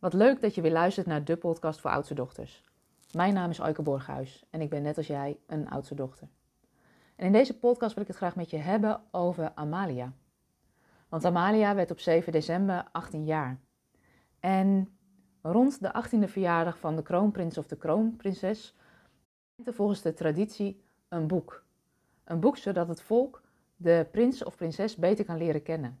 Wat leuk dat je weer luistert naar de podcast voor oudste dochters. Mijn naam is Aike Borghuis en ik ben net als jij een oudste dochter. En in deze podcast wil ik het graag met je hebben over Amalia. Want Amalia werd op 7 december 18 jaar. En rond de 18e verjaardag van de kroonprins of de kroonprinses er volgens de traditie een boek. Een boek zodat het volk de prins of prinses beter kan leren kennen.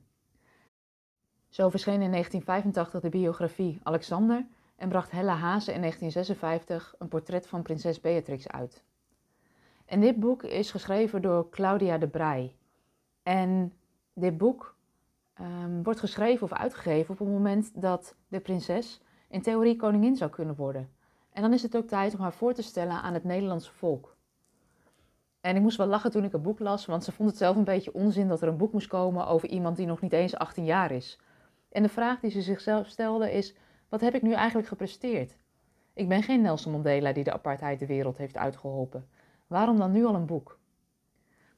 Zo verscheen in 1985 de biografie Alexander en bracht Hella Haase in 1956 een portret van prinses Beatrix uit. En dit boek is geschreven door Claudia de Brij. En dit boek um, wordt geschreven of uitgegeven op het moment dat de prinses in theorie koningin zou kunnen worden. En dan is het ook tijd om haar voor te stellen aan het Nederlandse volk. En ik moest wel lachen toen ik het boek las, want ze vond het zelf een beetje onzin dat er een boek moest komen over iemand die nog niet eens 18 jaar is. En de vraag die ze zichzelf stelde is: wat heb ik nu eigenlijk gepresteerd? Ik ben geen Nelson Mandela die de apartheid de wereld heeft uitgeholpen. Waarom dan nu al een boek?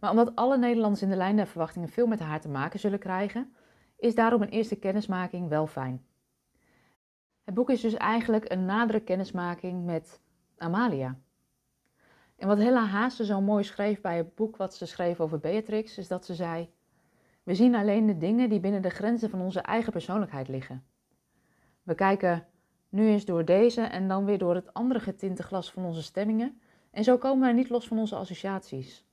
Maar omdat alle Nederlanders in de lijn der verwachtingen veel met haar te maken zullen krijgen, is daarom een eerste kennismaking wel fijn. Het boek is dus eigenlijk een nadere kennismaking met Amalia. En wat Hella Haase zo mooi schreef bij het boek wat ze schreef over Beatrix, is dat ze zei: We zien alleen de dingen die binnen de grenzen van onze eigen persoonlijkheid liggen. We kijken nu eens door deze en dan weer door het andere getinte glas van onze stemmingen, en zo komen we niet los van onze associaties.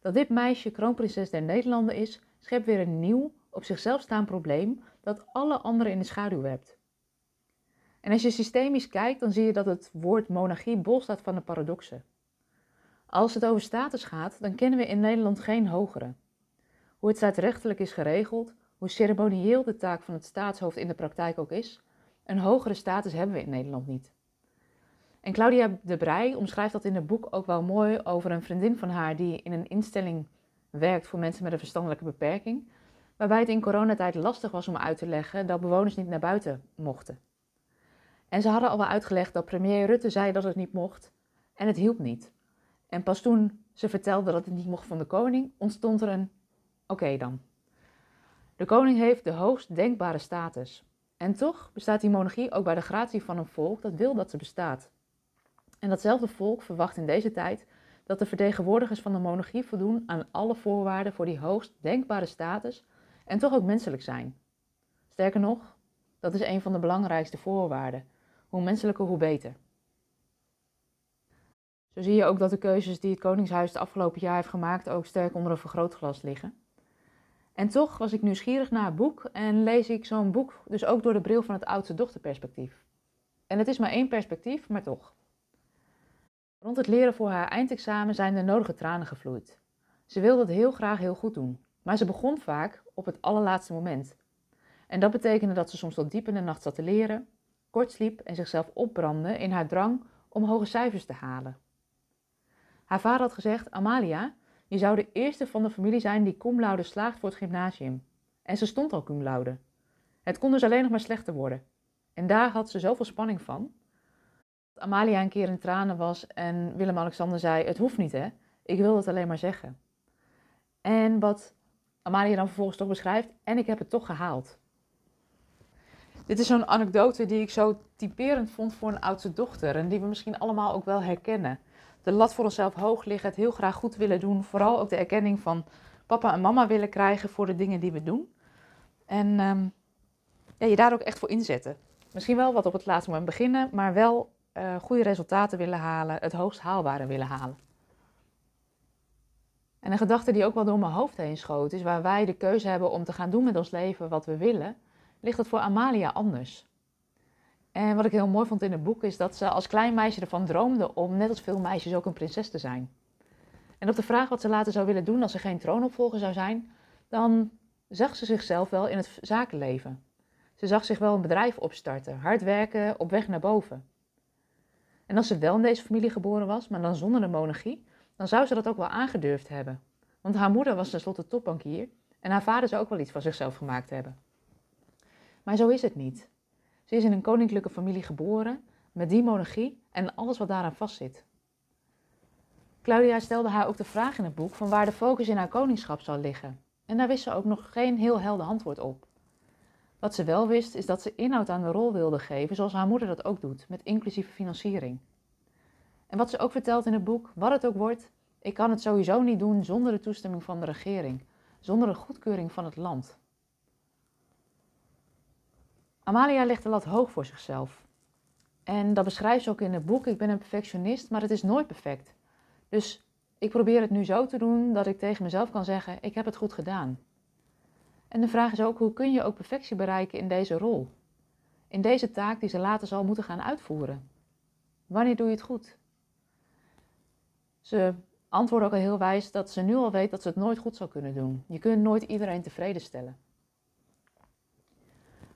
Dat dit meisje kroonprinses der Nederlanden is, schept weer een nieuw, op zichzelf staand probleem dat alle anderen in de schaduw werpt. En als je systemisch kijkt, dan zie je dat het woord monarchie bol staat van de paradoxen. Als het over status gaat, dan kennen we in Nederland geen hogere. Hoe het staatsrechtelijk is geregeld, hoe ceremonieel de taak van het staatshoofd in de praktijk ook is, een hogere status hebben we in Nederland niet. En Claudia de Brij omschrijft dat in het boek ook wel mooi over een vriendin van haar die in een instelling werkt voor mensen met een verstandelijke beperking, waarbij het in coronatijd lastig was om uit te leggen dat bewoners niet naar buiten mochten. En ze hadden al wel uitgelegd dat premier Rutte zei dat het niet mocht en het hielp niet. En pas toen ze vertelde dat het niet mocht van de koning, ontstond er een oké dan. De koning heeft de hoogst denkbare status. En toch bestaat die monarchie ook bij de gratie van een volk dat wil dat ze bestaat. En datzelfde volk verwacht in deze tijd dat de vertegenwoordigers van de monarchie voldoen aan alle voorwaarden voor die hoogst denkbare status en toch ook menselijk zijn. Sterker nog, dat is een van de belangrijkste voorwaarden. Hoe menselijker, hoe beter. Zo zie je ook dat de keuzes die het Koningshuis het afgelopen jaar heeft gemaakt ook sterk onder een vergrootglas liggen. En toch was ik nieuwsgierig naar het boek en lees ik zo'n boek dus ook door de bril van het oudste dochterperspectief. En het is maar één perspectief, maar toch. Rond het leren voor haar eindexamen zijn de nodige tranen gevloeid. Ze wilde het heel graag heel goed doen, maar ze begon vaak op het allerlaatste moment. En dat betekende dat ze soms tot diep in de nacht zat te leren, kort sliep en zichzelf opbrandde in haar drang om hoge cijfers te halen. Haar vader had gezegd: Amalia, je zou de eerste van de familie zijn die cum laude slaagt voor het gymnasium. En ze stond al cum laude. Het kon dus alleen nog maar slechter worden. En daar had ze zoveel spanning van. Dat Amalia een keer in tranen was en Willem-Alexander zei: Het hoeft niet, hè? Ik wil het alleen maar zeggen. En wat Amalia dan vervolgens toch beschrijft: En ik heb het toch gehaald. Dit is zo'n anekdote die ik zo typerend vond voor een oudste dochter en die we misschien allemaal ook wel herkennen de lat voor onszelf hoog liggen, het heel graag goed willen doen. Vooral ook de erkenning van papa en mama willen krijgen voor de dingen die we doen. En ja, je daar ook echt voor inzetten. Misschien wel wat op het laatste moment beginnen, maar wel uh, goede resultaten willen halen, het hoogst haalbare willen halen. En een gedachte die ook wel door mijn hoofd heen schoot, is waar wij de keuze hebben om te gaan doen met ons leven wat we willen, ligt het voor Amalia anders. En wat ik heel mooi vond in het boek is dat ze als klein meisje ervan droomde om net als veel meisjes ook een prinses te zijn. En op de vraag wat ze later zou willen doen als ze geen troonopvolger zou zijn, dan zag ze zichzelf wel in het zakenleven. Ze zag zich wel een bedrijf opstarten, hard werken, op weg naar boven. En als ze wel in deze familie geboren was, maar dan zonder de monarchie, dan zou ze dat ook wel aangedurfd hebben. Want haar moeder was tenslotte topbankier en haar vader zou ook wel iets van zichzelf gemaakt hebben. Maar zo is het niet. Ze is in een koninklijke familie geboren, met die monarchie en alles wat daaraan vastzit. Claudia stelde haar ook de vraag in het boek van waar de focus in haar koningschap zal liggen. En daar wist ze ook nog geen heel helder antwoord op. Wat ze wel wist, is dat ze inhoud aan de rol wilde geven, zoals haar moeder dat ook doet, met inclusieve financiering. En wat ze ook vertelt in het boek, wat het ook wordt, ik kan het sowieso niet doen zonder de toestemming van de regering, zonder de goedkeuring van het land. Amalia legt de lat hoog voor zichzelf. En dat beschrijft ze ook in het boek. Ik ben een perfectionist, maar het is nooit perfect. Dus ik probeer het nu zo te doen dat ik tegen mezelf kan zeggen: ik heb het goed gedaan. En de vraag is ook: hoe kun je ook perfectie bereiken in deze rol? In deze taak die ze later zal moeten gaan uitvoeren. Wanneer doe je het goed? Ze antwoordde ook al heel wijs dat ze nu al weet dat ze het nooit goed zal kunnen doen. Je kunt nooit iedereen tevreden stellen.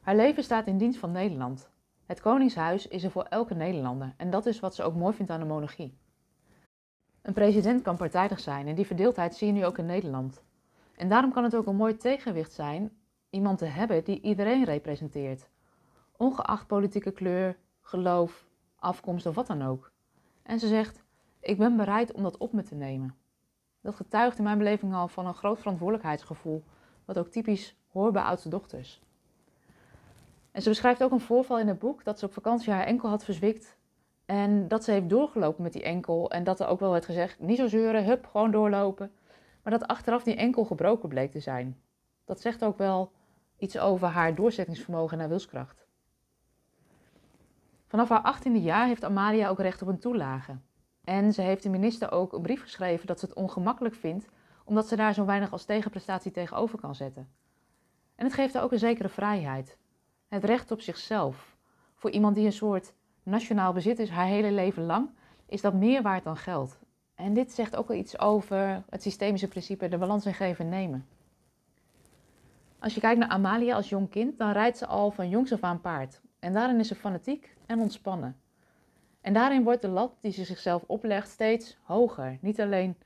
Haar leven staat in dienst van Nederland. Het Koningshuis is er voor elke Nederlander en dat is wat ze ook mooi vindt aan de monarchie. Een president kan partijdig zijn en die verdeeldheid zie je nu ook in Nederland. En daarom kan het ook een mooi tegenwicht zijn iemand te hebben die iedereen representeert, ongeacht politieke kleur, geloof, afkomst of wat dan ook. En ze zegt: Ik ben bereid om dat op me te nemen. Dat getuigt in mijn beleving al van een groot verantwoordelijkheidsgevoel, wat ook typisch hoort bij oudste dochters. En ze beschrijft ook een voorval in het boek dat ze op vakantie haar enkel had verzwikt. En dat ze heeft doorgelopen met die enkel. En dat er ook wel werd gezegd: niet zo zeuren, hup, gewoon doorlopen. Maar dat achteraf die enkel gebroken bleek te zijn. Dat zegt ook wel iets over haar doorzettingsvermogen en haar wilskracht. Vanaf haar achttiende jaar heeft Amalia ook recht op een toelage. En ze heeft de minister ook een brief geschreven dat ze het ongemakkelijk vindt, omdat ze daar zo weinig als tegenprestatie tegenover kan zetten. En het geeft haar ook een zekere vrijheid. Het recht op zichzelf. Voor iemand die een soort nationaal bezit is haar hele leven lang, is dat meer waard dan geld. En dit zegt ook wel iets over het systemische principe de balans in geven en nemen. Als je kijkt naar Amalia als jong kind, dan rijdt ze al van jongs af aan paard. En daarin is ze fanatiek en ontspannen. En daarin wordt de lat die ze zichzelf oplegt steeds hoger. Niet alleen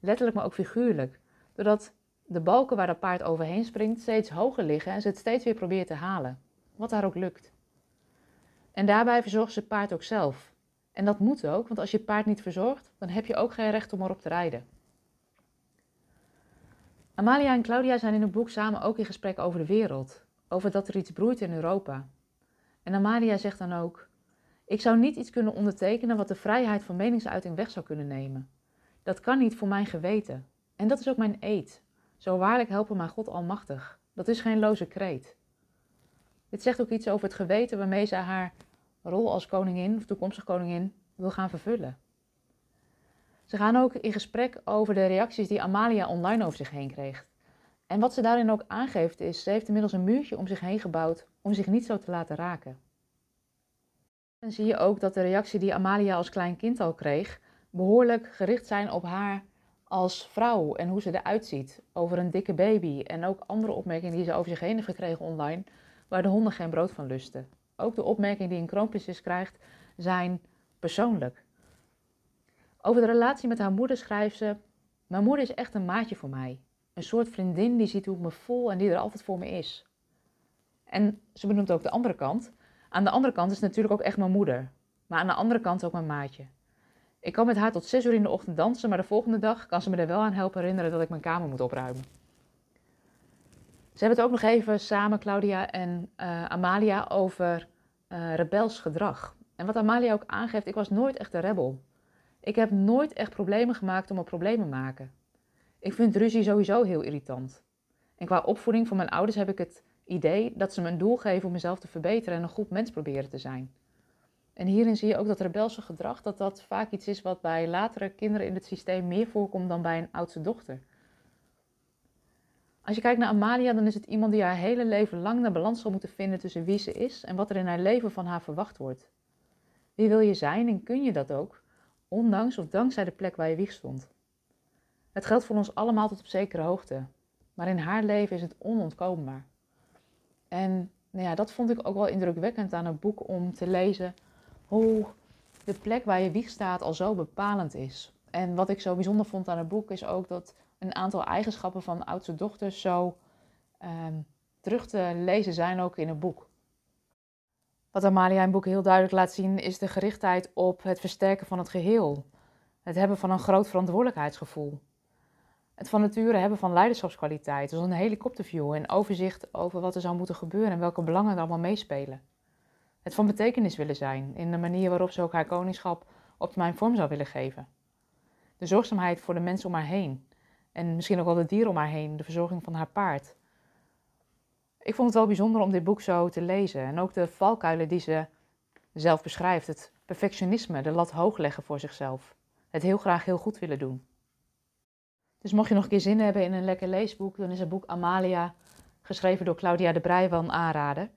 letterlijk, maar ook figuurlijk. Doordat de balken waar dat paard overheen springt steeds hoger liggen en ze het steeds weer probeert te halen wat haar ook lukt. En daarbij verzorgt ze het paard ook zelf. En dat moet ook, want als je paard niet verzorgt, dan heb je ook geen recht om erop te rijden. Amalia en Claudia zijn in het boek samen ook in gesprek over de wereld, over dat er iets broeit in Europa. En Amalia zegt dan ook: Ik zou niet iets kunnen ondertekenen wat de vrijheid van meningsuiting weg zou kunnen nemen. Dat kan niet voor mijn geweten. En dat is ook mijn eed. Zo waarlijk helpen mij God Almachtig. Dat is geen loze kreet. Dit zegt ook iets over het geweten waarmee ze haar rol als koningin of toekomstige koningin wil gaan vervullen. Ze gaan ook in gesprek over de reacties die Amalia online over zich heen kreeg. En wat ze daarin ook aangeeft is, ze heeft inmiddels een muurtje om zich heen gebouwd om zich niet zo te laten raken. Dan zie je ook dat de reactie die Amalia als klein kind al kreeg, behoorlijk gericht zijn op haar als vrouw en hoe ze eruit ziet. Over een dikke baby en ook andere opmerkingen die ze over zich heen heeft gekregen online, waar de honden geen brood van lusten. Ook de opmerkingen die een kroonprinses krijgt zijn persoonlijk. Over de relatie met haar moeder schrijft ze: Mijn moeder is echt een maatje voor mij. Een soort vriendin die ziet hoe ik me voel en die er altijd voor me is. En ze benoemt ook de andere kant. Aan de andere kant is natuurlijk ook echt mijn moeder. Maar aan de andere kant ook mijn maatje. Ik kan met haar tot zes uur in de ochtend dansen, maar de volgende dag kan ze me er wel aan helpen herinneren dat ik mijn kamer moet opruimen. Ze hebben het ook nog even samen, Claudia en uh, Amalia, over uh, rebels gedrag. En wat Amalia ook aangeeft, ik was nooit echt een rebel. Ik heb nooit echt problemen gemaakt om er problemen te maken. Ik vind ruzie sowieso heel irritant. En qua opvoeding van mijn ouders heb ik het idee dat ze me een doel geven om mezelf te verbeteren en een goed mens proberen te zijn. En hierin zie je ook dat rebelse gedrag, dat dat vaak iets is wat bij latere kinderen in het systeem meer voorkomt dan bij een oudste dochter. Als je kijkt naar Amalia, dan is het iemand die haar hele leven lang de balans zal moeten vinden tussen wie ze is en wat er in haar leven van haar verwacht wordt. Wie wil je zijn en kun je dat ook, ondanks of dankzij de plek waar je wieg stond? Het geldt voor ons allemaal tot op zekere hoogte, maar in haar leven is het onontkoombaar. En nou ja, dat vond ik ook wel indrukwekkend aan het boek om te lezen hoe de plek waar je wieg staat al zo bepalend is. En wat ik zo bijzonder vond aan het boek is ook dat een aantal eigenschappen van oudste dochters zo ehm, terug te lezen zijn ook in het boek. Wat Amalia in het boek heel duidelijk laat zien is de gerichtheid op het versterken van het geheel. Het hebben van een groot verantwoordelijkheidsgevoel. Het van nature hebben van leiderschapskwaliteit, dus een helikopterview en overzicht over wat er zou moeten gebeuren en welke belangen er allemaal meespelen. Het van betekenis willen zijn in de manier waarop ze ook haar koningschap op mijn vorm zou willen geven. De zorgzaamheid voor de mensen om haar heen en misschien ook wel de dieren om haar heen, de verzorging van haar paard. Ik vond het wel bijzonder om dit boek zo te lezen en ook de valkuilen die ze zelf beschrijft. Het perfectionisme, de lat hoog leggen voor zichzelf. Het heel graag heel goed willen doen. Dus mocht je nog een keer zin hebben in een lekker leesboek, dan is het boek Amalia, geschreven door Claudia de Breij, wel een aanrader.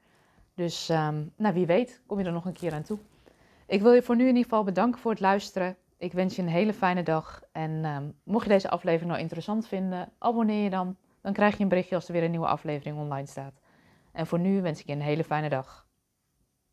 Dus um, nou, wie weet, kom je er nog een keer aan toe. Ik wil je voor nu in ieder geval bedanken voor het luisteren. Ik wens je een hele fijne dag. En um, mocht je deze aflevering nou interessant vinden, abonneer je dan. Dan krijg je een berichtje als er weer een nieuwe aflevering online staat. En voor nu wens ik je een hele fijne dag.